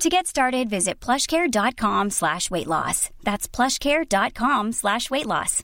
To get started, visit plushcare.com slash weight loss. That's plushcare.com slash weight loss.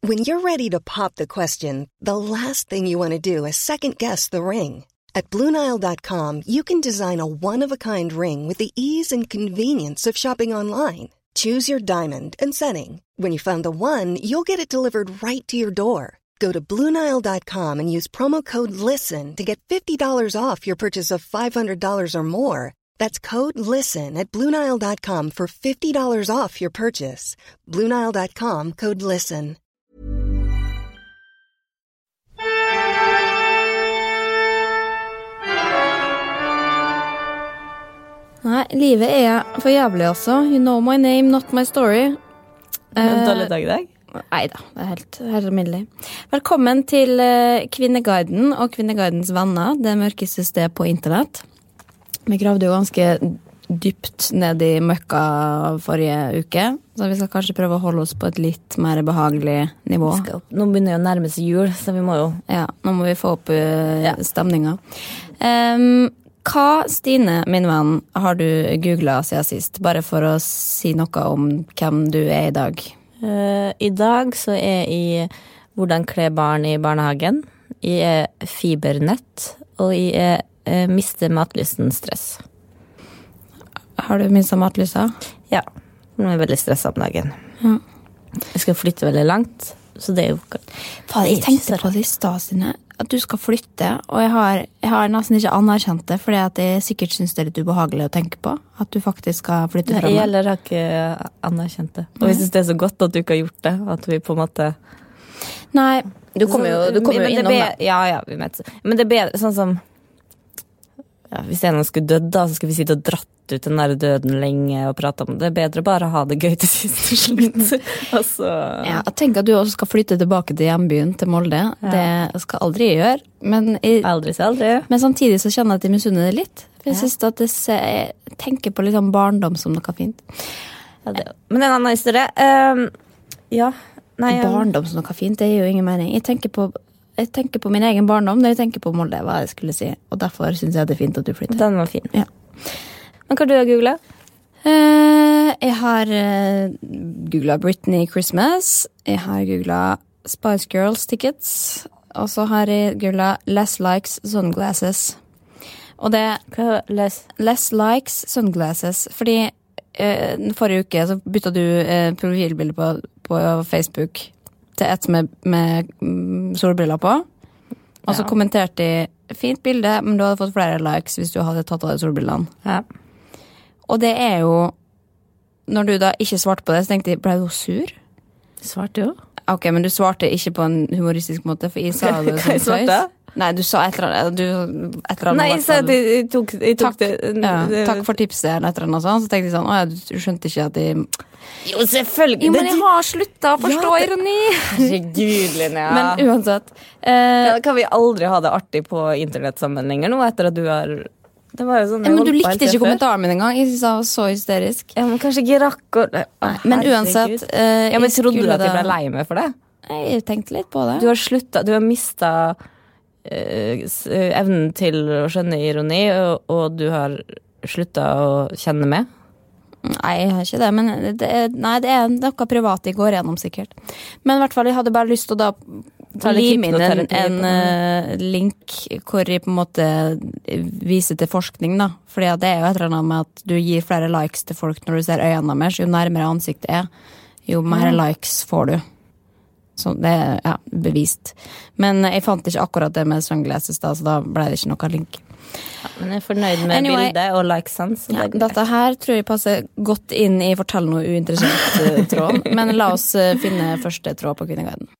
When you're ready to pop the question, the last thing you want to do is second guess the ring. At Bluenile.com, you can design a one of a kind ring with the ease and convenience of shopping online. Choose your diamond and setting. When you find the one, you'll get it delivered right to your door. Go to Bluenile.com and use promo code LISTEN to get $50 off your purchase of $500 or more. That's code LISTEN at Bluenile.com for $50 off your purchase. Bluenile.com code LISTEN. Nei, livet er for jævlig, altså. You know my name, not my story. En dårlig dag i dag? Nei da, det er helt, helt alminnelig. Velkommen til eh, Kvinneguiden og Kvinneguidens venner, det mørkeste sted på internett. Vi gravde jo ganske dypt ned i møkka forrige uke, så vi skal kanskje prøve å holde oss på et litt mer behagelig nivå. Skal, nå begynner jo å nærme seg jul, så vi må jo Ja, nå må vi få opp uh, Ja. stemninga. Um, hva, Stine, min venn, har du googla siden sist? Bare for å si noe om hvem du er i dag. Eh, I dag så er jeg i Hvordan kle barn i barnehagen. Jeg er fibernett, og jeg er Miste mister matlysten stress. Har du mista matlysta? Ja. Nå er jeg veldig stressa om dagen. Ja. Jeg skal flytte veldig langt, så det er jo Fader, jeg tenkte på det i stad, Stine. At du skal flytte, og jeg har, jeg har nesten ikke anerkjent det, fordi at jeg sikkert syns det er litt ubehagelig å tenke på. At du faktisk skal flytte fra Jeg heller har ikke anerkjent det. Og jeg syns det er så godt at du ikke har gjort det. At vi på en måte Nei, du kommer jo, du kommer jo innom det. Ja, ja, vi møtes. Men det er bedre sånn som ja, Hvis en av oss skulle dødd, da, så skulle vi sitte og dratt ut den der døden lenge og prate om det. Bedre bare å ha det gøy til sist til slutt. altså Ja, tenk at du også skal flytte tilbake til hjembyen, til Molde. Det skal aldri jeg gjøre. Men, jeg, Aldri aldri. men samtidig så kjenner jeg at jeg misunner det litt. For jeg synes at det se, jeg tenker på liksom barndom som noe fint. Ja, det, men en annen historie. Ehm, ja. Nei, um, Barndom som noe fint, det gir jo ingen mening. Jeg tenker på, jeg tenker på min egen barndom når jeg tenker på Molde, hva jeg skulle si. Og derfor syns jeg det er fint at du flytter. den var fin. Ja. Men hva har du googla? Uh, jeg har uh, googla Britney Christmas. Jeg har googla Spice Girls tickets. Og så har jeg googla Less Likes Sunglasses. Og det Hva less? Less Likes Sunglasses. Fordi uh, forrige uke så bytta du uh, profilbilde på, på Facebook til et med, med mm, solbriller på. Og så Ja. kommenterte de fint bilde, men du hadde fått flere likes hvis du hadde tatt av deg solbrillene. Ja. Og det er jo Når du da ikke svarte på det, så tenkte jeg ble du sur? Svarte jo. Ok, men du svarte ikke på en humoristisk måte, for jeg sa det som tøys. Nei, du sa et eller annet. Du, et eller annet Nei, jeg sa at jeg, jeg tok, jeg tok Takk, det ja, takk for tipset, eller et eller annet sånt. Så tenkte jeg sånn, å ja, du skjønte ikke at jeg Jo, selvfølgelig! Jo, men jeg har slutta å forstå Ja, det- ironi! Herregud, Linnea. Men uansett. Eh, Ja, kan vi aldri ha det artig på internett sammen lenger nå, etter at du har Det var jo sånn jeg men du likte ikke kommentaren min engang. Jeg synes jeg var så hysterisk. Ja, men kanskje ikke rakk å Men uansett uh, Ja, men Trodde du at jeg ble lei meg for det? Jeg tenkte litt på det. Du har slutta Du har mista evnen til å skjønne ironi, og, og du har slutta å kjenne med. Nei, jeg har ikke det, men det nei, det er noe privat jeg går gjennom, sikkert. Men i hvert fall, jeg hadde bare lyst til å da Ta litt inn en, en uh, link hvor jeg på en måte viser til forskning, da. Fordi det er jo et eller annet med at du gir flere likes til folk når du ser øynene deres. Jo nærmere ansiktet er, jo mer likes får du. Så det er ja, bevist. Men jeg fant ikke akkurat det med sunglasses, da, så da ble det ikke noe link. Men jeg er fornøyd med Anyway. bildet og likesene. Ja, det dette her tror jeg passer godt inn i fortell noe uinteressant-tråden. Men la oss eh, finne første tråd på Kvinneguiden.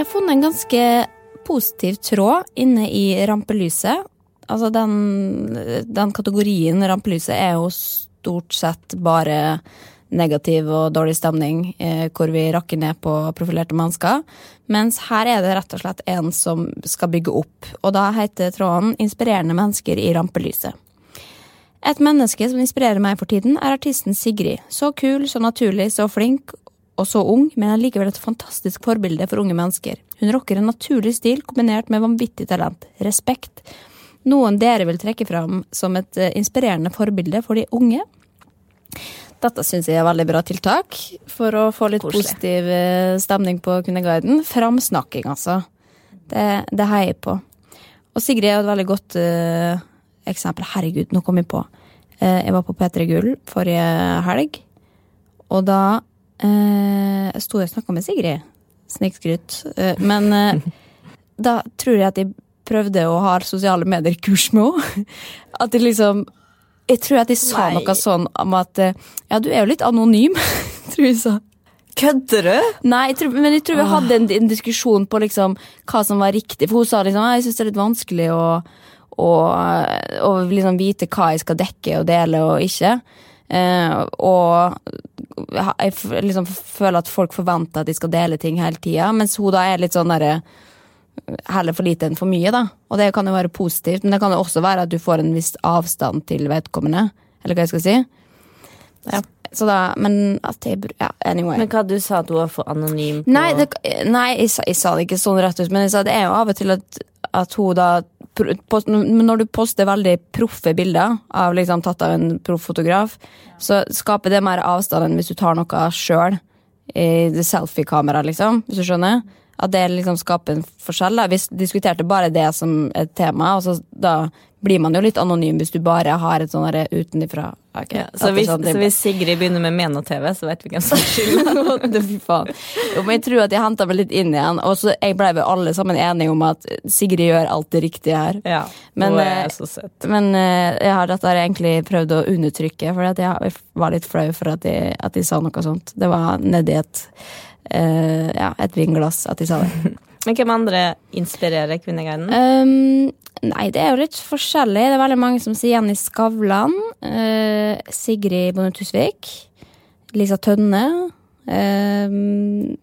Jeg har funnet en ganske positiv tråd inne i rampelyset. Altså den, den kategorien rampelyset er jo stort sett bare negativ og dårlig stemning, eh, hvor vi rakker ned på profilerte mennesker. Mens her er det rett og slett en som skal bygge opp, og da heter tråden 'Inspirerende mennesker i rampelyset'. Et menneske som inspirerer meg for tiden, er artisten Sigrid. Så kul, så naturlig, så flink og så ung, men er likevel et fantastisk forbilde for unge mennesker. Hun rocker en naturlig stil kombinert med vanvittig talent. Respekt. Noen dere vil trekke fram som et eh, inspirerende forbilde for de unge? Dette syns jeg er veldig bra tiltak for å få litt Korslig. positiv eh, stemning på Kundeguiden. Framsnakking, altså. Det, det heier jeg på. Og Sigrid er et veldig godt uh, eksempel. Herregud, nå kom jeg på. Uh, jeg var på P3 Gull forrige helg, og da eh, sto og snakka med Sigrid. Snikskryt. Eh, men eh, da tror jeg at jeg prøvde å ha sosiale medier-kurs med henne. At jeg liksom Jeg tror at jeg sa Nei. noe sånn om at Ja, du er jo litt anonym, tror jeg sa. Kødder du? Nei, jeg tror, men jeg tror vi hadde en, en diskusjon på liksom hva som var riktig. For hun sa liksom jeg syns det er litt vanskelig å, å, å liksom vite hva jeg skal dekke og dele og ikke. Eh, og jeg liksom føler at folk forventer at de skal dele ting hele tida, mens hun da er litt sånn derre Heller for lite enn for mye, da. Og det kan jo være positivt, men det kan jo også være at du får en viss avstand til vedkommende. Eller hva jeg skal si. Ja. Så da, men at jeg Ja, anyway. Men hva du sa at hun var for anonym Nei, det, nei jeg, jeg sa det ikke sånn rett ut, men jeg sa det er jo av og til at, at hun da Når du poster veldig proffe bilder, av liksom tatt av en proff fotograf, så skaper det mer avstand enn hvis du tar noe sjøl i det selfie-kameraet, liksom. Hvis du skjønner? At det liksom skaper en forskjell. Da. Vi diskuterte bare det som et tema, og så da blir man jo litt anonym hvis du bare har et sånn utenifra ok, ja, så, hvis, sånn- så hvis Sigrid begynner med Meno-TV, så vet vi hvem som skylder. Jo, men jeg tror at jeg henta meg litt inn igjen. Og så jeg ble vel alle sammen enige om at Sigrid gjør alt det riktige her. Ja, Men, hun eh, er så søt. Men eh, jeg har dette har jeg egentlig prøvd å undertrykke, for jeg var litt flau for at de, at de sa noe sånt. Det var nedi et, uh, ja, et vinglass at de sa det. Men hvem andre inspirerer Kvinneguiden? Um, nei, det er jo litt forskjellig. Det er veldig mange som sier Jenny Skavlan. Uh, Sigrid Bonde Tusvik. Lisa Tønne. Um,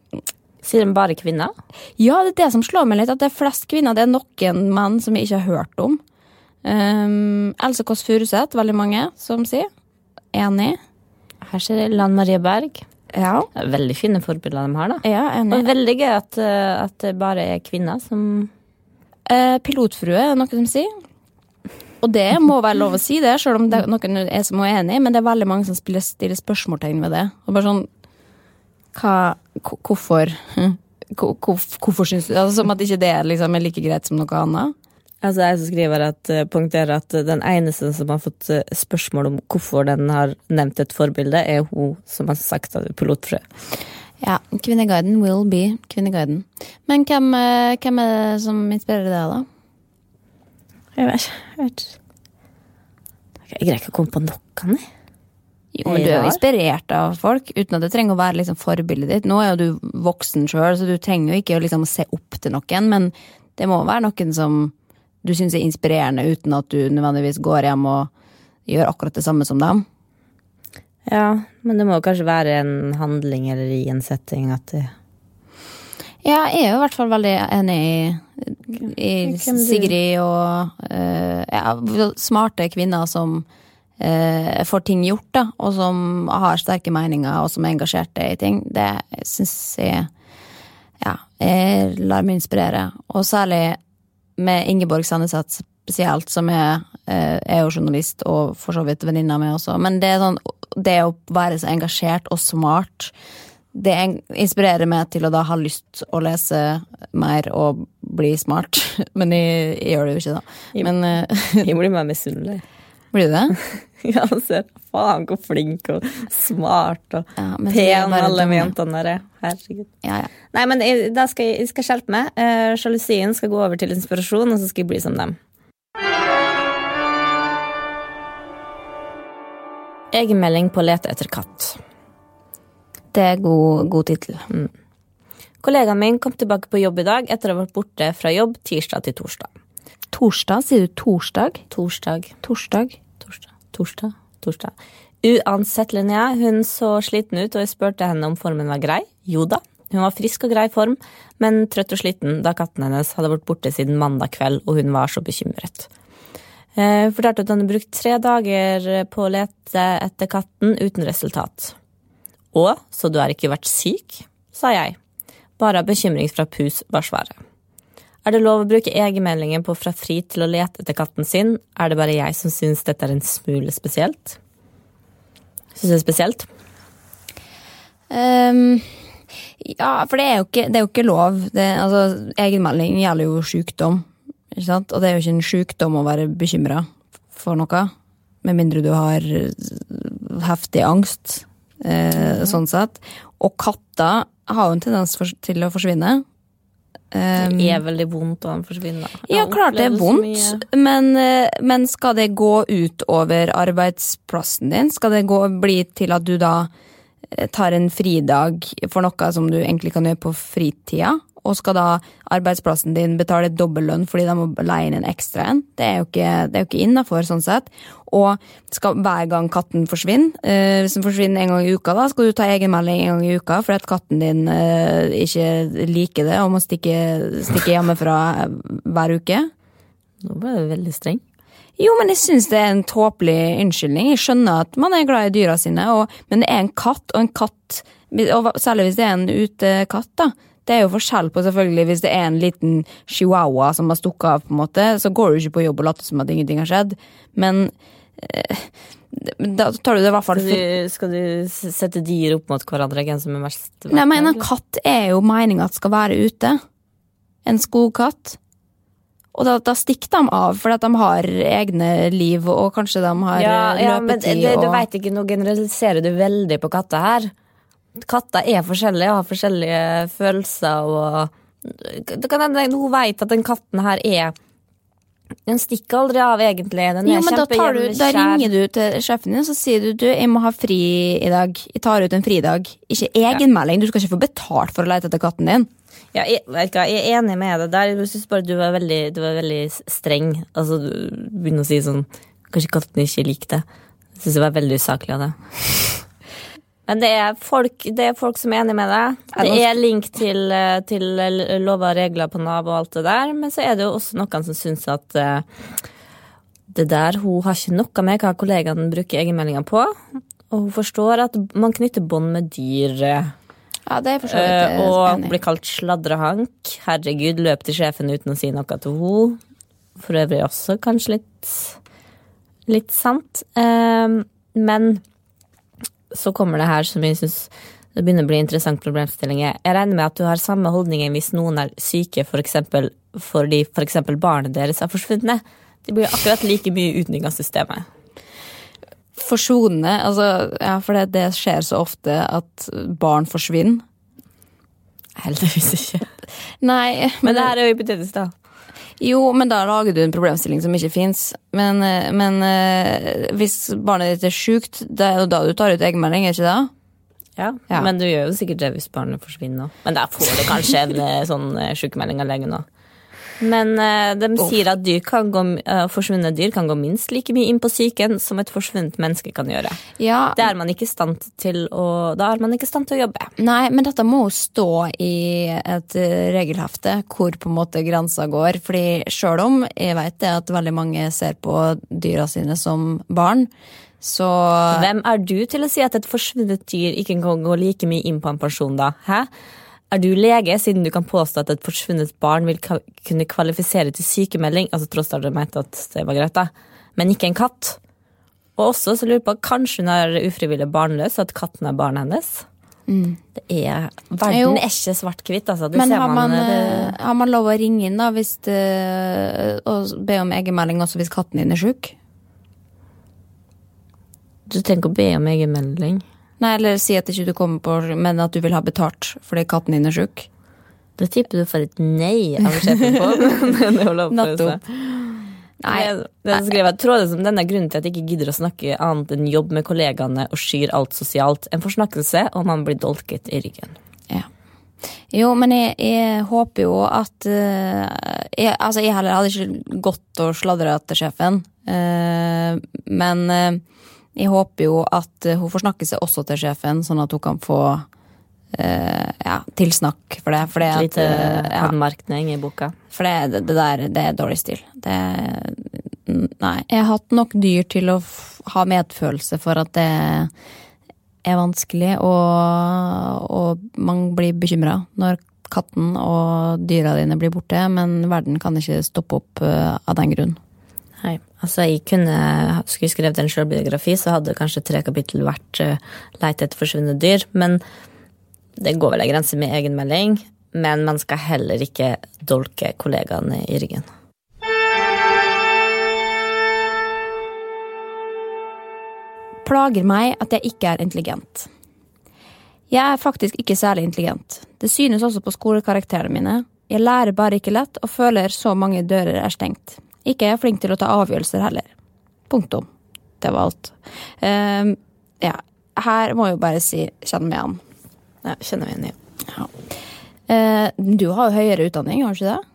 Sier de bare kvinner? Ja, det er det som slår meg litt, at det er flest kvinner. Det er noen menn som jeg ikke har hørt om. Um, Else Kåss Furuseth, veldig mange som sier. Enig. Her ser jeg Lan Marie Berg. Ja, veldig fine forbilder de har, da. ja Og veldig gøy at, eh, at det bare er kvinner som Eh, pilotfrue er noe de sier. Og det må være lov å si det, selv om det er noen er som er enig, men det er veldig mange som spiller, stiller spørsmålstegn ved det. Og bare sånn hva, Hvorfor? Hvorfor syns du altså, Som at ikke det liksom er like greit som noe annet. Altså jeg som skriver at, eh, poengterer at eh, den eneste som har fått eh, spørsmål om hvorfor den har nevnt et forbilde, er hun som har sagt at det er pilotfrø. Ja, Kvinneguiden will be Kvinneguiden. Men hvem, hvem er det som inspirerer deg, da? Jeg vet ikke. Jeg, vet ikke. jeg greier ikke å komme på noen, jeg. Jo, men du er jo inspirert av folk, uten at det trenger å være liksom forbildet ditt. Nå er jo du voksen sjøl, så du trenger jo ikke å liksom se opp til noen, men det må være noen som du syns er inspirerende, uten at du nødvendigvis går hjem og gjør akkurat det samme som dem. Ja, men det må kanskje være en handling eller i en setting at det Ja, jeg er jo i hvert fall veldig enig i, i Sigrid og uh, ja, smarte kvinner som uh, får ting gjort, da, og som har sterke meninger, og som er engasjerte i ting. Det syns jeg Ja, jeg lar meg inspirere. Og særlig med Ingeborg Sandeseth spesielt, som er, eh, er jo journalist, og for så vidt venninna mi også. Men det sånn, det å være så engasjert og smart det inspirerer meg til å da ha lyst å lese mer og bli smart. Men jeg, jeg gjør det jo ikke, da. Men eh, Jeg blir mer misunnelig. blir du det? Ja, ser faen hvor flink og smart og Ja, pen alle dumme. jentene der er. Herregud. Ja, ja. Nei, men jeg, da skal jeg, jeg skal skjerpe meg. Sjalusien skal gå over til inspirasjon, og så skal jeg bli som dem. Egenmelding på lete etter katt. Det er god, god tittel. Kollegaen min kom tilbake på jobb i dag etter å ha vært borte fra jobb tirsdag til torsdag. Torsdag? Sier du torsdag? Torsdag, Torsdag? Torsdag, torsdag. Uansett, Linnea, hun så sliten ut, og jeg spurte henne om formen var grei. Jo da, hun var frisk og grei form, men trøtt og sliten da katten hennes hadde vært borte siden mandag kveld, og hun var så bekymret. Hun fortalte at hun hadde brukt tre dager på å lete etter katten uten resultat. Å, så du har ikke vært syk? sa jeg. Bare bekymring fra pus var svaret. Er det lov å bruke egenmeldingen på Fra fri til å lete etter katten sin? Er det bare jeg som syns dette er en smule spesielt? Syns det er spesielt? Um, ja, for det er jo ikke, det er jo ikke lov. Det, altså, egenmelding gjelder jo sykdom. Ikke sant? Og det er jo ikke en sykdom å være bekymra for noe. Med mindre du har heftig angst, eh, sånn sett. Og katter har jo en tendens for, til å forsvinne. Ehm, Det er veldig vondt å forsvinne. ja, klart det er vondt, men, eh, men skal det gå ut over arbeidsplassen din? Skal det gå, bli til at du da eh, tar en fridag for noe som du egentlig kan gjøre på fritida? Og skal da arbeidsplassen din betale dobbellønn fordi de må leie inn en ekstra en? Det er jo ikke, det er jo ikke innafor, sånn sett. Og skal hver gang katten forsvinner, eh, den forsvinner en gang i uka, da skal du ta egenmelding en gang i uka fordi at katten din eh, ikke liker det og må stikke, stikke hjemmefra hver uke? Nå ble du veldig streng. Jo, men jeg syns det er en tåpelig unnskyldning. Jeg skjønner at man er glad i dyra sine, og, men det er en katt, og en katt og Særlig hvis det er en utekatt, da. Det er jo forskjell på selvfølgelig hvis det er en liten chihuahua som har stukket av, på en måte, så går du ikke på jobb og later som at ingenting har skjedd. Men eh, da tar du det i hvert fall Skal du, skal du sette dyr opp mot hverandre? Hvem som er mest Nei, men En katt er jo meninga at skal være ute. En skogkatt. Og da, da stikker de av, fordi de har egne liv, og kanskje de har ja, løpetid. ja, men det, du og... vet ikke, nå generaliserer du veldig på katter her. Katter er forskjellige og har forskjellige følelser og Det kan hende hun veit at den katten her er Den stikker aldri av, egentlig. Den er Jo, men da, tar du, da ringer du til sjefen din så sier du, du, jeg må ha fri i dag. Jeg tar ut en fridag. Ikke egenmelding. Du skal ikke få betalt for å lete etter katten din. Ja, jeg, hva, jeg er enig med deg der. Jeg synes bare du var veldig, du var veldig streng. Altså, du begynner å si sånn Kanskje katten ikke liker det. Jeg syns det var veldig usaklig av det. Men det er, folk, det er folk som er enig med deg. Det er link til, eh, til lover og regler på Nav og alt det der, men så er det jo også noen som syns at eh, det der Hun har ikke noe med hva kollegaene bruker egenmeldinger på. Og hun forstår at man knytter bånd med dyr. Ja, det er for så Eh, vidt og blir kalt sladrehank. Herregud, løp til sjefen uten å si noe til henne. For øvrig også kanskje litt, litt sant. Men så kommer det her som jeg syns det begynner å bli interessant problemstilling. Jeg regner med at du har samme holdning hvis noen er syke for eksempel, fordi f.eks. barnet deres er forsvunnet. De blir akkurat like mye utnyttet av systemet. forsvunnet, altså, ja, for det, det skjer så ofte at barn forsvinner. Heldigvis ikke. Nei, Men det her er jo hypotetisk, da. Jo, men da lager du en problemstilling som ikke fins. Men, eh, men eh, hvis barnet ditt er sjukt, det er jo da du tar ut egenmelding, er ikke det? Ja, Ja. Men du gjør jo sikkert det hvis barnet forsvinner. Men der får du kanskje en eh, sånn sykemelding av legen òg. Men eh, de sier at dyr kan gå, eh, forsvunne dyr kan gå minst like mye inn på psyken som et forsvunnet menneske kan gjøre. Ja, Det er man ikke i stand til å, da er man ikke i stand til å jobbe. Nei, men dette må jo stå i et eh, regelhefte hvor på en måte grensa går. Fordi sjøl om jeg vet det at veldig mange ser på dyra sine som barn, så Hvem er du til å si at et forsvunnet dyr ikke kan gå like mye inn på en person, da? Hæ? Er du lege, siden du kan påstå at et forsvunnet barn vil kunne kvalifisere til sykemelding? Altså tross at du mente at det var greit, da. Men ikke en katt. Og også så lurer på, kanskje hun er ufrivillig barnløs, og at katten er barnet hennes? Det er, verden Jo. er ikke svart-hvitt, altså. Men ser har man, det, eh, har man lov å ringe inn da hvis det, og be om egenmelding også hvis katten din er sjuk? Du trenger ikke å be om egenmelding. Nei, eller si at ikke du kommer på, men at du vil ha betalt fordi katten din er sjuk. Det tipper du for et nei av sjefen på. Nettopp. Nei, skriver, jeg tror det som denne er grunnen til at jeg ikke gidder å snakke annet enn jobb med kollegaene og skyr alt sosialt. En forsnakkelse, og man blir dolket i ryggen. Ja. Jo, men jeg, jeg håper jo at uh, jeg, Altså, jeg heller hadde ikke gått og sladra til sjefen. uh, men eh, jeg håper jo at eh, hun får snakke seg også til sjefen, sånn at hun kan få Uh, ja, tilsnakk for det. For det, Litt eh, ja, i boka. for det, det der det er dårlig stil. Det, nei. Jeg har hatt nok dyr til å ha medfølelse for at det er vanskelig, og, og man blir bekymra når katten og dyra dine blir borte, men verden kan ikke stoppe opp uh, av den grunn. Nei, altså jeg kunne, skulle skrevet en selvbiografi, så hadde kanskje tre kapittel vært uh, leit etter forsvunne dyr. Men det går vel en grense med egenmelding. Men man skal heller ikke dolke kollegaene i ryggen. Plager meg at jeg ikke er intelligent. Jeg er faktisk ikke særlig intelligent. Det synes også på skolekarakterene mine. Jeg lærer bare ikke lett og føler så mange dører er stengt. Ikke er flink til å ta avgjørelser heller. Punktum. Det var alt. Ehm, ja, her må jeg jo bare si kjenn meg igjen. Ja, kjenner vi igjen ja. Uh, du har jo høyere utdanning, har du ikke det?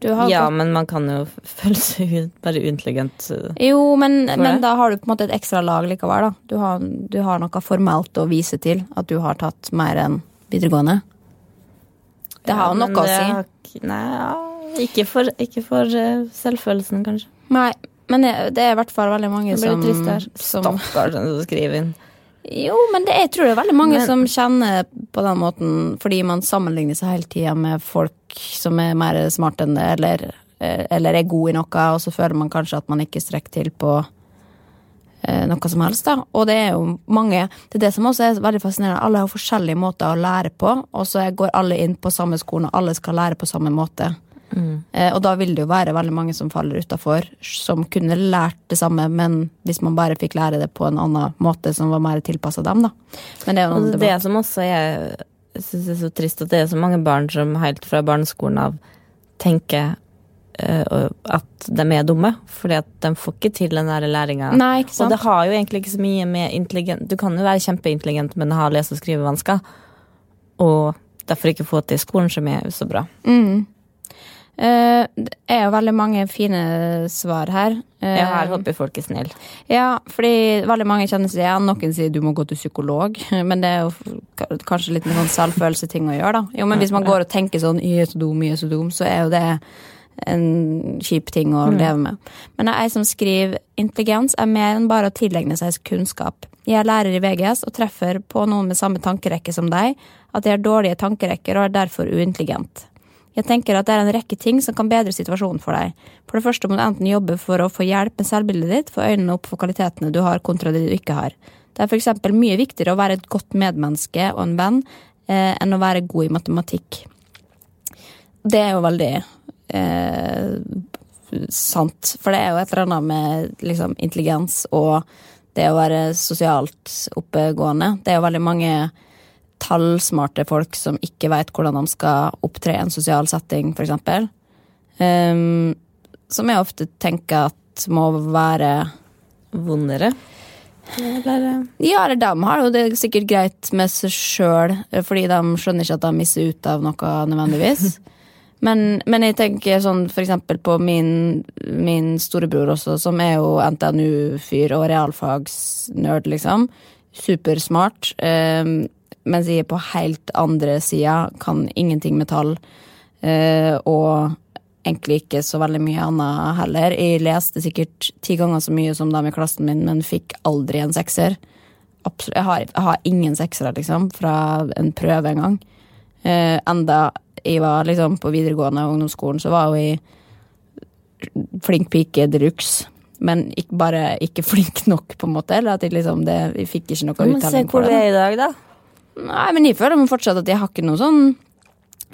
Du har Ja, men man kan jo føle seg bare uintelligent. uh, Jo, men, men da har du på en måte et ekstra lag likevel, da. Du har, du har noe formelt å vise til at du har tatt mer enn videregående. Det har Ja, noe å si. har Nei, ja, ikke for, ikke for uh, selvfølelsen, kanskje. Nei, men det, er i hvert fall veldig mange som Stakkars den som skriver inn. Jo, men det, jeg tror det er veldig mange Men- som kjenner på den måten fordi man sammenligner seg hele tida med folk som er mer smarte enn det, eller, eh, eller er gode i noe, og så føler man kanskje at man ikke strekker til på eh, noe som helst, da. Og det er jo mange Det er det som også er veldig fascinerende. Alle har forskjellige måter å lære på, og så går alle inn på samme skolen, og alle skal lære på samme måte. Eh, og da vil det jo være veldig mange som faller utafor, som kunne lært det samme, men hvis man bare fikk lære det på en annen måte som var mer tilpassa dem, da. Men det er jo noe det debatt. som også er Jeg syns er så trist at det er så mange barn som helt fra barneskolen av tenker eh, at de er dumme, fordi at de får ikke til den der læringa. Og det har jo egentlig ikke så mye med intelligent Du kan jo være kjempeintelligent, men ha lese- og skrivevansker, og derfor ikke få til skolen, som er så bra. Mm. Eh, det er jo veldig mange fine svar her. Eh, Ja, her håper folk er snille. Ja, fordi veldig mange kjenner seg igjen. Noen sier du må gå til psykolog, men det er jo kanskje litt en sånn selvfølelseting å gjøre, da. Jo, men hvis man går og tenker sånn 'jeg er så dum, jeg er så dum', så er jo det en kjip ting å leve med. Men det er ei som skriver 'intelligens er mer enn bare å tilegne seg kunnskap'. Jeg er lærer i VGS og treffer på noen med samme tankerekke som deg, at jeg har dårlige tankerekker og er derfor uintelligent. Jeg tenker at det er en rekke ting som kan bedre situasjonen for deg. For det første må du enten jobbe for å få hjelp med selvbildet ditt, få øynene opp for kvalitetene du har kontra det du ikke har. Det er eksempel mye viktigere å være et godt medmenneske og en venn eh, enn å være god i matematikk. Det er jo veldig eh, sant, for det er jo et eller annet med liksom, intelligens og det å være sosialt oppegående. Det er jo veldig mange tallsmarte folk som ikke vet hvordan de skal opptre i en sosial setting, eksempel. Um, som jeg ofte tenker at må være Vondere. Eller Ja, eller de har jo det sikkert greit med seg sjøl, fordi de skjønner ikke at de misser ut av noe nødvendigvis. Men, men jeg tenker sånn for eksempel på min, min storebror også, som er jo NTNU-fyr og realfagsnerd, liksom. Supersmart. Um, mens jeg er på helt andre sida, kan ingenting med tall. eh, og egentlig ikke så veldig mye annet heller. Jeg leste sikkert ti ganger så mye som dem i klassen min, men fikk aldri en sekser. Jeg, har, jeg har ingen seksere, liksom, fra en prøve en gang. Eh, enda jeg var liksom på videregående og ungdomsskolen, så var jeg flink pike de luxe. Men ikke, bare ikke flink nok, på en måte. Eller at jeg liksom det, jeg fikk ikke noe Men se hvor vi det. er i dag, da. Nei, men jeg føler fortsatt at jeg har ikke noe sånn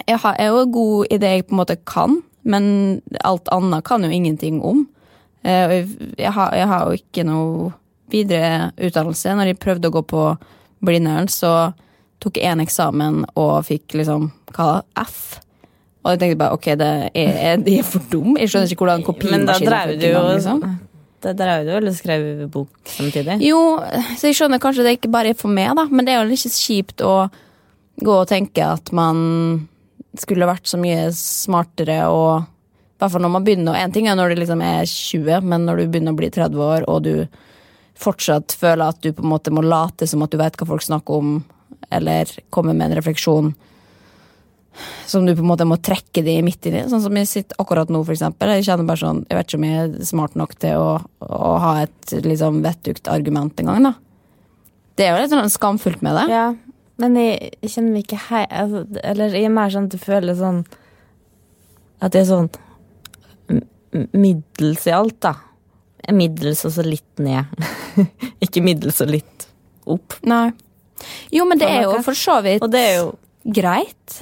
Jeg har- er jo god i det jeg på en måte kan, men alt annet kan jo ingenting om. Eh, jeg- Jeg har, jeg har jo ikke noe videre utdannelse. Når jeg prøvde å gå på Blindern, så tok jeg én eksamen og fikk liksom hva F. Og jeg tenkte bare ok, det er, jeg er for dum. Jeg skjønner ikke hvordan Men da drev du jo liksom. Da har du vel skrevet skrev bok samtidig? Jo, så jeg skjønner kanskje det ikke bare er for meg, da, men det er jo litt kjipt å gå og tenke at man skulle vært så mye smartere og I hvert fall når man begynner. En ting er når du liksom er 20, men når du begynner å bli 30 år, og du fortsatt føler at du på en måte må late som at du vet hva folk snakker om, eller komme med en refleksjon som du på en måte må trekke de midt inni. Sånn som jeg sitter akkurat nå, for eksempel. Jeg kjenner bare sånn, jeg vet ikke om jeg er smart nok til å, å ha et liksom vettugt argument engang, da. Det er jo litt sånn skamfullt med det. Ja, men jeg, jeg kjenner meg ikke hei... Altså, eller jeg er mer sånn at jeg føler sånn At jeg er sånn middels i alt, da. Middels og så litt ned. ikke middels og litt opp. Nei. Jo, men det er jo for så vidt Og det er jo greit.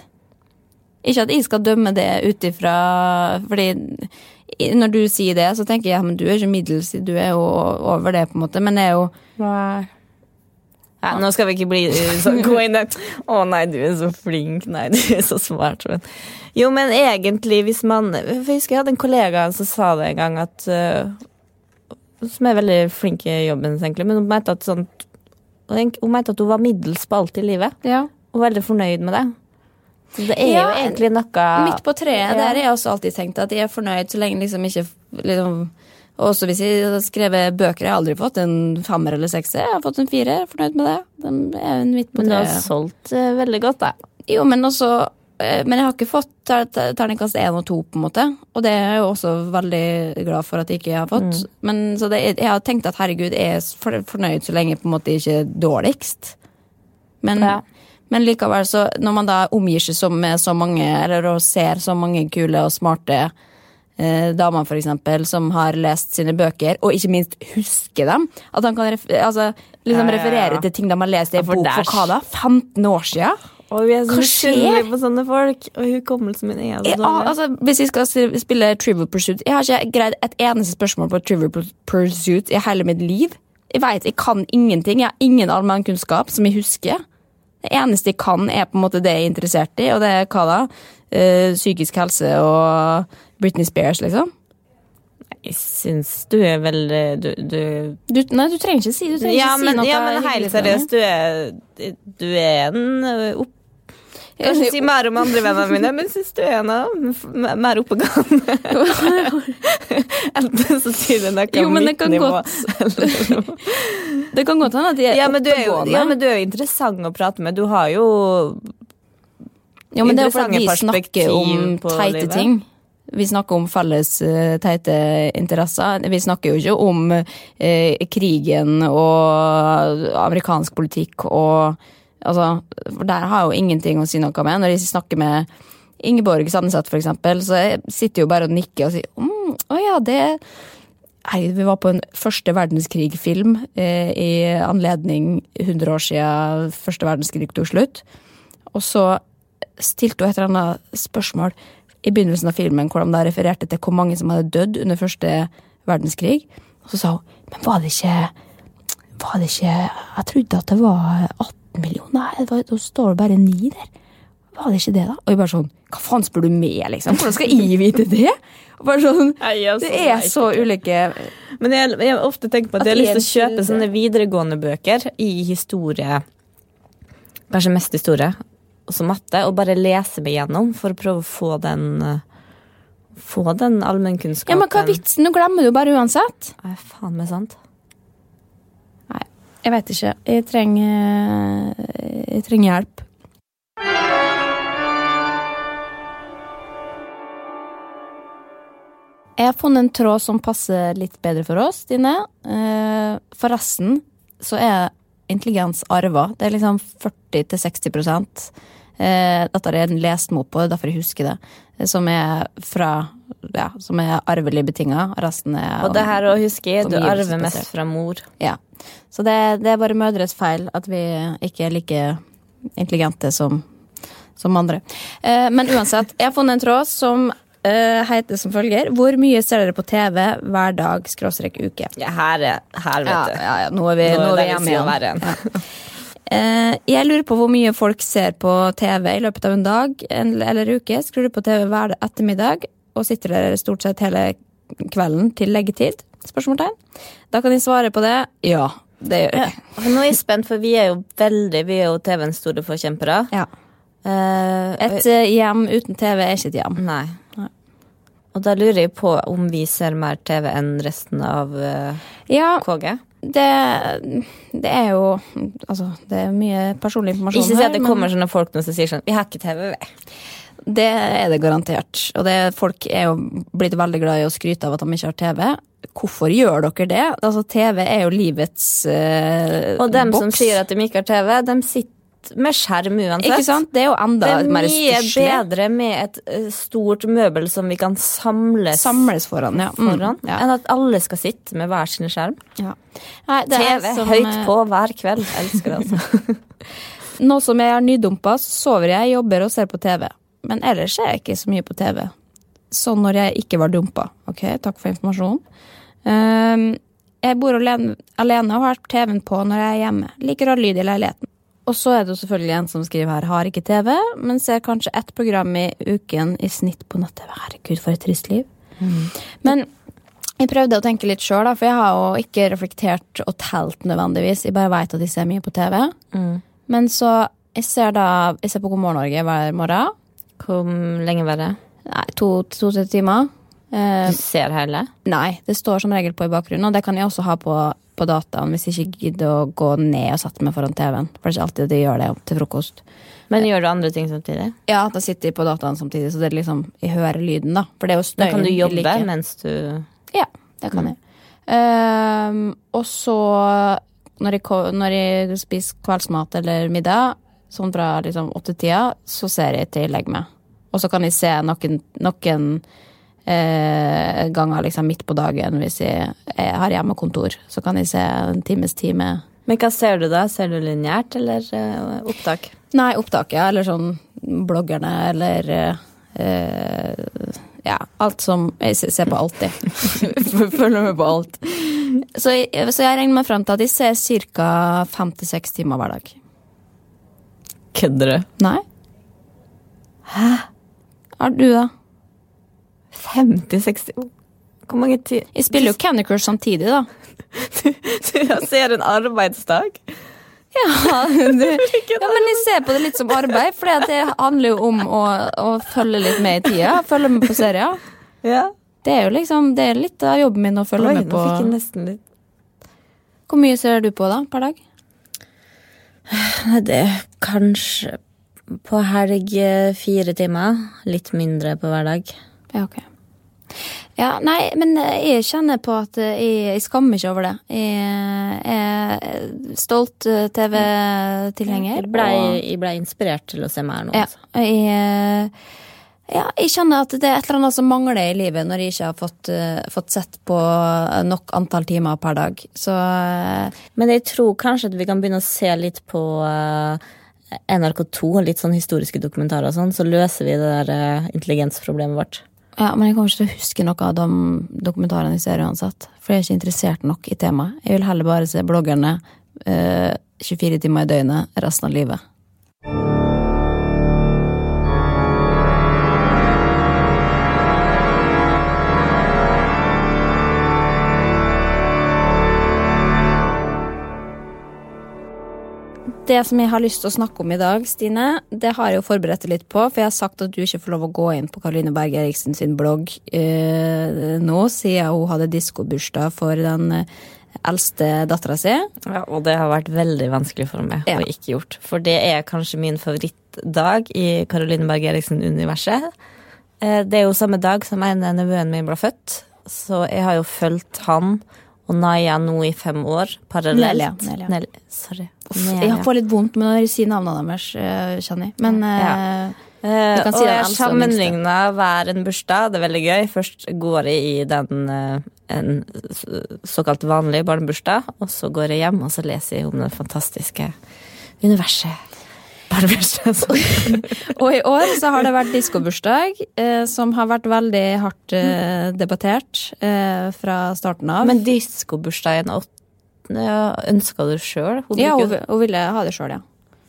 Ikke at jeg skal dømme det ut ifra Fordi når du sier det, så tenker jeg ja, men du er ikke middels, du er jo over det, på en måte. Men det er jo Nei. nå skal vi ikke bli uh, så gå inn der. Å nei, du er så flink. Nei, du er så smart. Men. Jo, men egentlig, hvis man jeg husker jeg hadde en kollega som sa det en gang at uh, Som er veldig flink i jobben, egentlig, men hun mente at sånn Hun mente at hun var middels på alt i livet. ja. Og veldig fornøyd med det. Så det er Ja, jo egentlig noe Midt på treet, Ja. der har jeg også alltid tenkt at jeg er fornøyd så lenge liksom ikke liksom, Også hvis jeg har skrevet bøker, jeg har aldri fått en femmer eller sekser. Jeg har fått en firer, jeg er fornøyd med det. Den er jo midt på Men du har solgt uh, veldig godt, da. Jo, men også eh, Men jeg har ikke fått ter- ter- terningkast én og to, på en måte. Og det er jeg jo også veldig glad for at jeg ikke har fått. Men så det, jeg har tenkt at herregud, jeg er fornøyd så lenge på en måte ikke er dårligst. Men, Ja. Men likevel, så når man da omgir seg så med så mange, eller og ser så mange kule og smarte eh, damer, for eksempel, som har lest sine bøker, og ikke minst husker dem At han kan ref altså, liksom Ja, ja, ja. referere til ting de har lest i en bok for hva da? 15 år sia? Og vi er så Hva på sånne folk. Og hukommelsen min er så dårlig. dårlig. altså, hvis jeg skal spille Trivial Pursuit Jeg har ikke greid et eneste spørsmål på Trivial Pursuit i hele mitt liv. Jeg vet, jeg kan ingenting. Jeg har ingen allmennkunnskap som jeg husker. Det eneste jeg kan, er på en måte det jeg er interessert i, og det er hva da? Uh, psykisk helse og Britney Spears, liksom. Jeg syns du er veldig du, du Du, nei, du trenger ikke si du trenger ja, ikke men, si noe ja, men helt seriøst, du er, du er en ø, opp... Kanskje si mer om andre vennene mine, men jeg syns du er m- mer oppegående. Enten så sier det noe Jo, men det mitt kan nivå. godt- Det kan godt hende at de er ja, men du jo, oppegående. ja, men du er jo interessant å prate med. Du har jo ja, men det er jo fordi vi snakker om teite ting. Vi snakker om felles eh, teite interesser. Vi snakker jo ikke om eh, krigen og amerikansk politikk og Altså, for der har jeg jo ingenting å si noe med. Når jeg snakker med Ingeborg Sandneseth, for eksempel, så jeg sitter jo bare og nikker og sier mm, å ja, det Herregud, vi var på en første verdenskrig-film eh, i anledning 100 år siden første verdenskrig tok slutt. Og så stilte hun et eller annet spørsmål i begynnelsen av filmen hvor de refererte til hvor mange som hadde dødd under første verdenskrig. Og så sa hun men var det ikke Var det ikke Jeg trodde at det var 18 millioner. Nei, det var, da står det bare ni der. Var det ikke det, da? Og jeg bare sånn Hva faen spør du med, liksom? Hvordan skal jeg vite det? Og bare sånn Nei, altså, Det er så ulike Men jeg, jeg har ofte tenkt på at At jeg har lyst til å kjøpe sånne videregående bøker i historie, kanskje mest historie, og så matte, og bare lese meg gjennom for å prøve å få den Få den allmennkunnskapen. Ja, men hva er vitsen? Nå glemmer du bare uansett. Nei, faen meg sant. Jeg vet ikke. Jeg trenger Jeg trenger hjelp. Jeg har funnet en tråd som passer litt bedre for oss, Stine. Eh, Forresten så er intelligens arva. Det er liksom 40-60 eh, Dette har jeg lest meg opp på, er derfor jeg husker det. eh, Som er fra Ja, som er arvelig betinga. Resten er Og det her å huske du arver mest fra mor. Ja. Så det, det er bare mødres feil at vi ikke er like intelligente som, som andre. Eh, men uansett, jeg har funnet en tråd som eh, heter som følger Hvor mye ser dere på TV hver dag, skråstrek uke? Ja, her, er, her vet du. ja, ja, nå er vi, nå er vi hjemme igjen. Ja. Eh, jeg lurer på hvor mye folk ser på TV i løpet av en dag en- eller uke. Skrur du på TV hver ettermiddag og sitter der stort sett hele kvelden til leggetid? Spørsmålstegn. Da kan de svare på det. Ja, det gjør jeg. Nå er jeg spent, for vi er jo veldig Vi er jo TV-ens store forkjempere. Ja. Uh, Et eh, hjem uten TV er ikke et hjem. Nei. Nei. Og da lurer jeg på om vi ser mer TV enn resten av uh, Ja, KG. det, det er jo Altså, det er mye personlig informasjon Ikke si at det men- kommer sånne folk som sier sånn Vi har ikke TV, ved. Det er det garantert. Og det, folk er jo blitt veldig glad i å skryte av at de ikke har TV. Hvorfor gjør dere det? Altså, TV er jo livets eh, Og dem som sier at de ikke har TV, de sitter med skjerm uansett. Ikke sant? Det er jo enda mer stusslig. Det er mye stusslig. bedre med et eh, stort møbel som vi kan samles Samles foran, ja. Mm, foran, ja. enn at alle skal sitte med hver sin skjerm. ja. Nei, TV som, høyt eh, på hver kveld. Jeg elsker det, altså. Nå som jeg er nydumpa, sover jeg, jobber og ser på TV. Men ellers er jeg ikke så mye på TV. Sånn når jeg ikke var dumpa. Ok, takk for informasjonen. Ehm, jeg bor alene, alene og har TV-en på når jeg er hjemme. Liker å ha lyd i leiligheten. Og så er det jo selvfølgelig en som skriver her har ikke TV, men ser kanskje ett program i uken i snitt på nett-TV. Herregud, for et trist liv. Men jeg prøvde å tenke litt sjøl, for jeg har jo ikke reflektert og telt nødvendigvis. Jeg bare veit at jeg ser mye på TV. Men så jeg ser da Jeg ser på God morgen Norge hver morgen. Hvor lenge var det? Nei, to-tre timer. Eh, Du ser hele? nei, det står som regel på i bakgrunnen, og det kan jeg også ha på, på dataen hvis jeg ikke gidder å gå ned og sette meg foran TV-en. For det er ikke alltid de gjør det til frokost. Men gjør du andre ting samtidig? Ja, da sitter jeg på dataen samtidig, så det er liksom, jeg hører lyden, da. For det er jo Da kan du jobbe like. mens du Ja, det kan jeg. Um, og så, når jeg, når jeg spiser kveldsmat eller middag, sånn fra liksom åttetida, så ser jeg til jeg legger meg. Og så kan jeg se noen, noen eh, ganger liksom midt på dagen hvis jeg, jeg har hjemmekontor. Så kan jeg se en times tid med Men hva ser du da? Ser du lineært eller eh, opptak? Nei, opptak, ja. Eller sånn bloggerne, eller eh, Ja, alt som Jeg ser på alltid. Følger med på alt. Så jeg, så jeg regner meg frem til at jeg ser ca. fem til seks timer hver dag. Kødder du? Nei? Hæ? Har du, da? 50-60 Hvor mange timer Jeg spiller jo Candy Crush samtidig, da. Du ser en arbeidsdag? Ja, du, ja, men jeg ser på det litt som arbeid, for det handler jo om å, å følge litt med i tida. Følge med på serier. Ja. Det er jo liksom, det er litt av jobben min å følge Oi, med nå på. fikk jeg nesten litt Hvor mye ser du på da, per dag? Det er kanskje på helg eh, fire timer. Litt mindre på hver dag. Ja, ok. Ja, nei, men eh, jeg kjenner på at eh, jeg, jeg skammer ikke over det. Jeg er stolt eh, TV-tilhenger. Jeg jeg ble inspirert til å se mer nå. ja, altså. jeg, ja, jeg kjenner at det er et eller annet som mangler i livet når jeg ikke har fått, fått sett på nok antall timer per dag. Så Men jeg tror kanskje at vi kan begynne å se litt på eh, NRK2, litt sånn historiske dokumentarer og sånn, så løser vi det der intelligensproblemet vårt. Ja, men jeg kommer ikke til å huske noe av de dokumentarene jeg ser uansett. For jeg er ikke interessert nok i temaet. Jeg vil heller bare se bloggerne eh, 24 timer i døgnet resten av livet. Det som jeg har lyst til å snakke om i dag, Stine, det har jeg jo forberedt deg litt på. For jeg har sagt at du ikke får lov å gå inn på Karoline Berg Eriksen sin blogg eh, nå, siden hun hadde diskobursdag for den eh, eldste dattera si. Ja, og det har vært veldig vanskelig for meg Ja. å ikke gjort. For det er kanskje min favorittdag i Karoline Berg Eriksen-universet. Eh, Det er jo samme dag som en av nevøen min ble født, så jeg har jo fulgt han og Naya nå i fem år parallelt. Nelia, Nelia. Nel- Sorry. Jeg har fått litt vondt med å si navnene deres, Shani. kjenner jeg. Men ja. uh, Du Eh, kan si og det. jeg og sammenligner hver en bursdag. Det er veldig gøy. Først går jeg i den eh, en såkalt vanlig barnebursdag, og så går jeg hjem og så leser jeg om det fantastiske universet Barbers. Og i år så har det vært diskobursdag, eh, som har vært veldig hardt eh, debattert eh, fra starten av. Men diskobursdagen ja, ønska du sjøl? ja, hun, hun ville ha det sjøl, ja.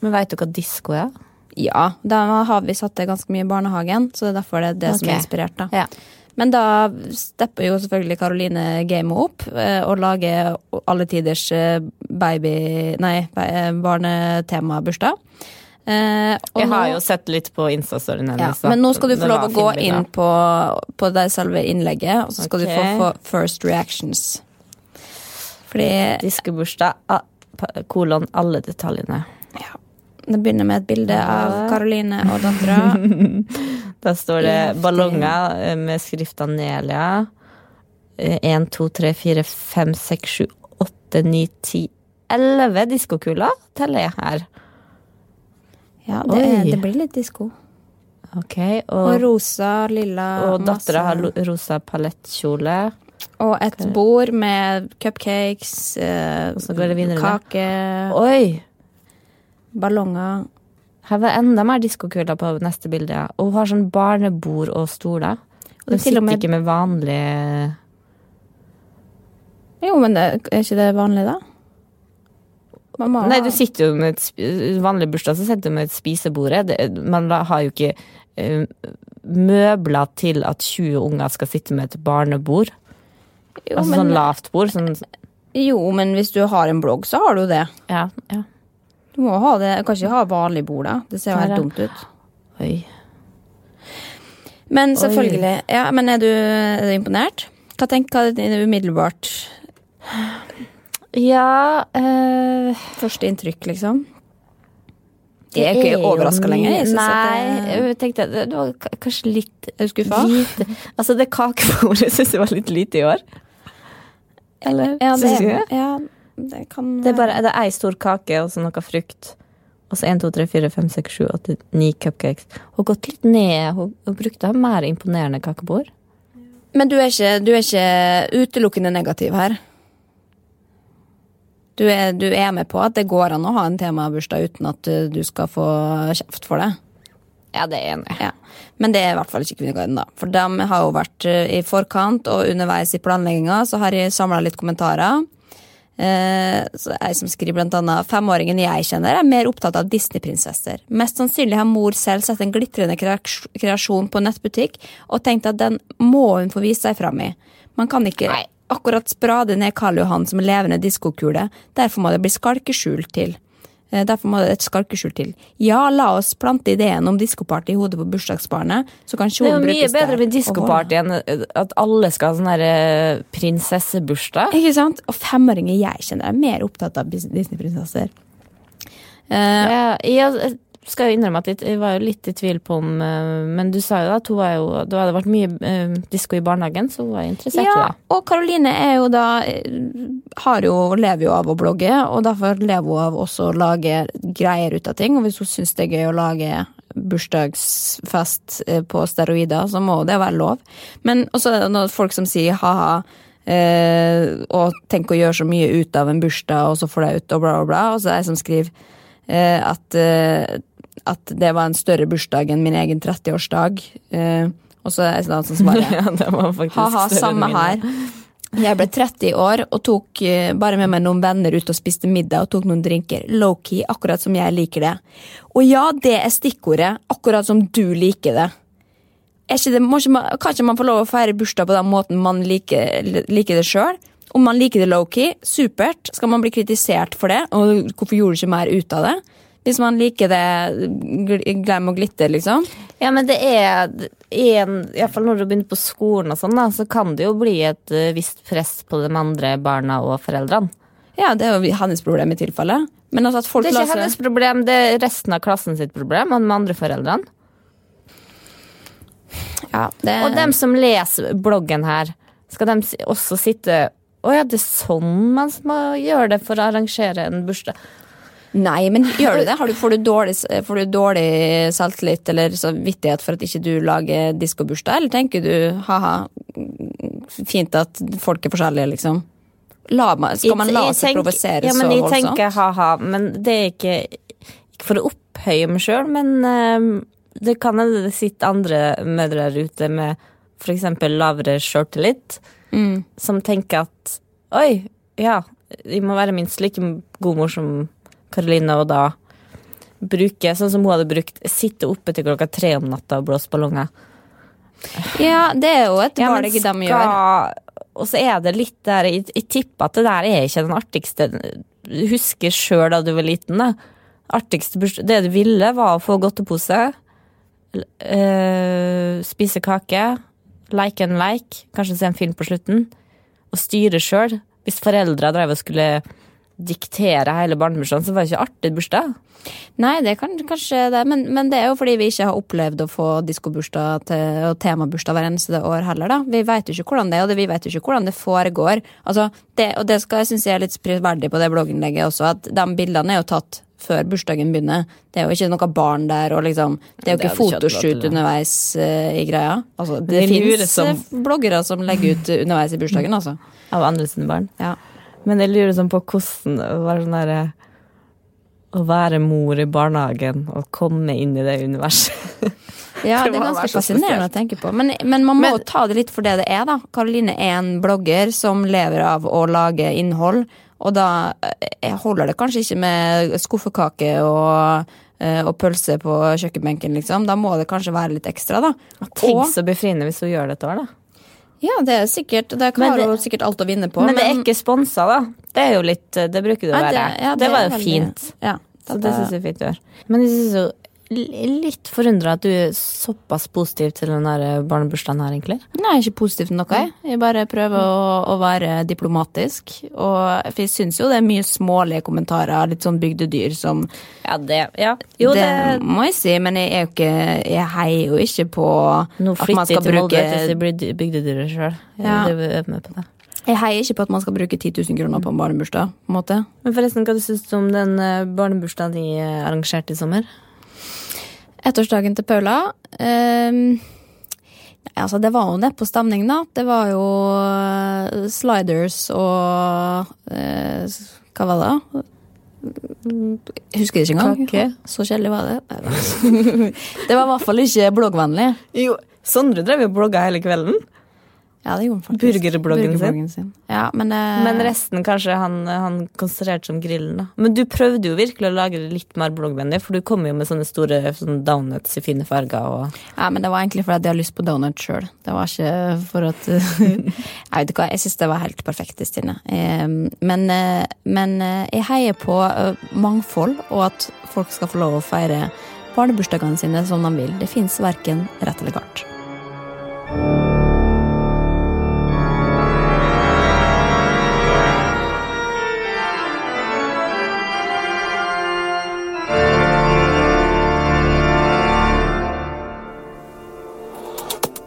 Men veit du hva disko er? Ja, da har vi satt det ganske mye i barnehagen, så det er derfor det er det som er inspirert. da. Ja. Men da stepper jo selvfølgelig Karoline gamet opp eh, og lager alle tiders eh, baby... Nei, eh, barnetemabursdag. Eh, Jeg har nå- jo sett litt på Insta-storyen hennes. Ja, Men nå skal du få lov å gå inn på, på det selve innlegget, og så skal du få, få first reactions. Fordi Diskobursdag, ah, kolon, alle detaljene. det begynner med et bilde av Karoline og dattera. Der står det ballonger eh, med skrifta Nelia. 1, 2, 3, 4, 5, 6, 7, 8, 9, 10, 11 diskokuler teller jeg her. Ja, det, det blir litt disko. Okay, Og Og, rosa, lilla og dattera har rosa palettkjole. Og et bord med cupcakes, eh, går det kake, Oi! ballonger. Her var enda mer diskokuler på neste bilde. Og hun har sånn barnebord og stoler. Hun er sitter med- ikke med vanlige Jo, men det, er ikke det vanlig, da? Man må Nei, du sitter jo med et vanlig bursdag, så sitter du med et spisebord. Man har jo ikke uh, møbler til at 20 unger skal sitte med et barnebord. jo, altså men, sånn lavt bord. Sånn, jo, men hvis du har en blogg, så har du det. ja, ja. Du må ha det. Du kan ikke ha vanlig bord, da. Det ser jo helt dumt ut. Oi. Men selvfølgelig. Ja, men er du, er du imponert? Hva tenker du umiddelbart Ja øh, første inntrykk, liksom? det er ikke overraska lenger. Nei, jeg tenkte det, var kanskje litt skuffa? Altså, det kakebordet syns jeg var litt lite i år. Eller? Ja, det, Syns du det? ja, det kan Det er bare det er ei stor kake og så noe frukt. Og så 1, 2, 3, 4, 5, 6, 7, 8, 9 cupcakes. Hun har gått litt ned. Hun, hun brukte mer imponerende kakebord. Men du er, ikke, du er ikke utelukkende negativ her? Du er, du er med på at det går an å ha en temabursdag uten at uh, du skal få kjeft for det? Ja, det er jeg enig. Ja. Men det er i hvert fall ikke Kvinneguiden, da. For de har jo vært uh, i forkant, og underveis i planlegginga så har jeg samla litt kommentarer. Eh, så som skriver blant annet femåringen jeg kjenner, er mer opptatt av Disney-prinsesser. Mest sannsynlig har mor selv sett en glitrende kreasjon på nettbutikk og tenkt at den må hun få vise seg fram i. Man kan ikke Nei. Akkurat sprade ned Karl Johan som en levende diskokule. Derfor må det bli skalkeskjul til. Eh, Derfor må det et skalkeskjul til. Ja, la oss plante ideen om diskoparty i hodet på bursdagsbarnet, så kan kjolen brukes der. Det er jo mye bedre med diskoparty enn at alle skal ha sånn her eh, prinsessebursdag. Ikke sant? Og femåringer jeg kjenner er mer opptatt av Disney-prinsesser. Uh, Ja, jeg skal jo innrømme at jeg- var litt i tvil på om eh, Men du sa jo at hun var jo, da hadde vært mye eh, disko i barnehagen, så hun var interessert i ja, det. og Karoline er jo da eh, har jo, lever jo av å blogge, og derfor lever hun av også å lage greier ut av ting. Og hvis hun syns det er gøy å lage bursdagsfest på steroider, så må det være lov. Men også er det noen folk som sier ha-ha. Eh, og tenk å gjøre så mye ut av en bursdag, og så får det ut, og bla, bla, bla. Og så er det jeg som skriver eh, at, at det var en større bursdag enn min egen 30-årsdag. Eh, og så er det en annen som svarer Ja, det var ha-ha, samme her. Jeg ble 30 år og tok eh, bare med meg noen venner ut og spiste middag og tok noen drinker. Low-key, akkurat som jeg liker det. Og ja, det er stikkordet. Akkurat som du liker det. Ikke det må ikke man, kan ikke man få lov å feire bursdag på den måten man liker, liker det sjøl? Om man liker det low-key, supert. Skal man bli kritisert for det? Og hvorfor gjorde du ikke mer ut av det? Hvis man liker det gl- glem og glitter, liksom. Ja, men det er Iallfall når du begynner på skolen og sånn, da, så kan det jo bli et eh, visst press på de andre barna og foreldrene. Ja, det er jo hennes problem i tilfelle. Men altså Det er ikke seg- hennes problem, det er resten av klassen sitt problem, og de andre foreldrene. ja, det, Og dem som leser bloggen her, skal de også sitte Å ja, det er sånn man må gjøre det for å arrangere en bursdag. Nei, men gjør du det? Har du, får, du dårlig, får du dårlig selvtillit eller samvittighet for at ikke du lager diskobursdag, eller tenker du ha-ha, fint at folk er forskjellige, liksom? La, skal man la seg provosere ja, men så jeg tenker ha-ha, men det er ikke, ikke for å opphøye meg sjøl, men uh, det kan hende det sitter andre mødre der ute med f.eks. lavere sjøltillit, Mm. som tenker at oi, ja, jeg må være minst like god mor som Karoline, og da bruke, sånn som hun hadde brukt, sitte oppe til klokka tre om natta og blåse ballonger. Ja, det er jo et Ja, valg de skal- gjør. Og så er det litt der Jeg, jeg tipper at det der er ikke den artigste Du husker sjøl da du var liten, da. Artigste Det du ville, var å få godtepose, eh, spise kake, like and like, kanskje se en film på slutten, og styre sjøl. Hvis foreldra drev og skulle diktere hele barnebursdagen, så var det ikke artig bursdag. Nei, det kan kanskje det, men, men det er jo fordi vi ikke har opplevd å få diskobursdag og temabursdag hver eneste år heller, da. Vi vet jo ikke hvordan det er, og det, vi vet jo ikke hvordan det foregår. Altså, det, og det skal jeg synes jeg er litt prisverdig på det blogginnlegget også, at de bildene er jo tatt før bursdagen begynner. Det er jo ikke noe barn der, og liksom Det er jo Det ikke fotoshoot underveis uh, i greia. Altså, det det fins som- bloggere som legger ut underveis i bursdagen, altså. Av andre sine barn. Ja. Men jeg lurer sånn på hvordan det var sånn derre Å være mor i barnehagen og komme inn i det universet. Ja, Det er ganske fascinerende å tenke på. Men, men man må Men- ta det litt for det det er, da. Karoline er en blogger som lever av å lage innhold. Og da eh, holder det kanskje ikke med skuffekake og, eh, og pølse på kjøkkenbenken, liksom. Da må det kanskje være litt ekstra, da. Tenk så befriende hvis hun gjør det et år, da. Ja, det er sikkert Det Men har det- hun sikkert alt å vinne på. Men det er ikke sponsa, da. Det er jo litt Det bruker det å være. ja, det, var er jo veldig- fint. Ja, Så det syns jeg er fint å gjøre. Men jeg syns jo litt forundra at du er såpass positiv til den der barnebursdagen her, egentlig. Nei, ikke positiv til noe. Jeg, jeg bare prøver å, å være diplomatisk. Og for jeg syns jo det er mye smålige kommentarer, litt sånn bygdedyr som Ja, det Ja. Jo, det, det, må jeg si, men jeg er jo ikke Jeg heier jo ikke på Nå at man flytter jeg skal til bruke hvis jeg blir bygdedyret sjøl. Ja. Jeg er med på det. Jeg heier ikke på at man skal bruke 10 000 kroner på en barnebursdag. på en måte. Men forresten, hva du syns du om den eh, barnebursdagen de eh, arrangerte i sommer? Ettårsdagen til Paula ehm, altså Det var jo nedpå stemning, da. Det var jo eh, sliders og eh, Hva var det? Jeg husker det ikke engang. Kake. Så kjedelig var det. det var i hvert fall ikke bloggvennlig. Jo, Sondre drev jo og blogga hele kvelden. Ja, det gjorde han faktisk. Burgerbloggen sin. Burgerbloggen sin. Ja, men, eh, Men resten kanskje han, han konsentrerte om grillen, da. Men du prøvde jo virkelig å lage det litt mer bloggvennlig, for du kom jo med sånne store sånne donuts i fine farger og Ja, men det var egentlig fordi jeg hadde lyst på donut sjøl. Det var ikke for at Jeg vet ikke hva, jeg syns det var helt perfekt, Stine. Eh, Men, eh, men eh, jeg heier på eh, mangfold, og at folk skal få lov å feire barnebursdagene sine som de vil. Det fins verken rett eller galt.